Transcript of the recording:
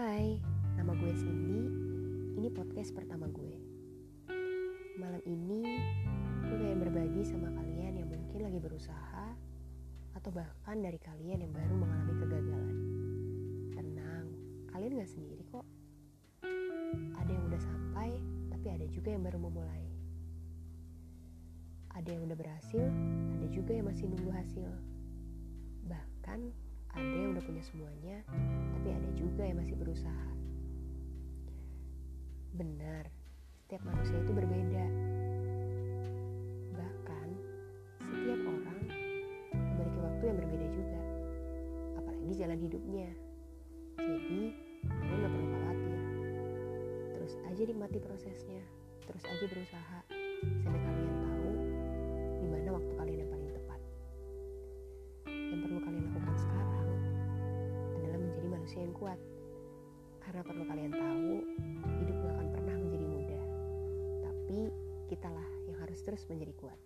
Hai, nama gue Cindy. Ini podcast pertama gue. Malam ini gue pengen berbagi sama kalian yang mungkin lagi berusaha atau bahkan dari kalian yang baru mengalami kegagalan. Tenang, kalian gak sendiri kok. Ada yang udah sampai, tapi ada juga yang baru memulai. Ada yang udah berhasil, ada juga yang masih nunggu hasil. Bahkan udah punya semuanya, tapi ada juga yang masih berusaha. Benar, setiap manusia itu berbeda. Bahkan, setiap orang memiliki waktu yang berbeda juga. Apalagi jalan hidupnya. Jadi, kalian gak perlu khawatir. Terus aja nikmati prosesnya. Terus aja berusaha. Sampai kalian kuat. Karena perlu kalian tahu, hidup gak akan pernah menjadi mudah. Tapi kitalah yang harus terus menjadi kuat.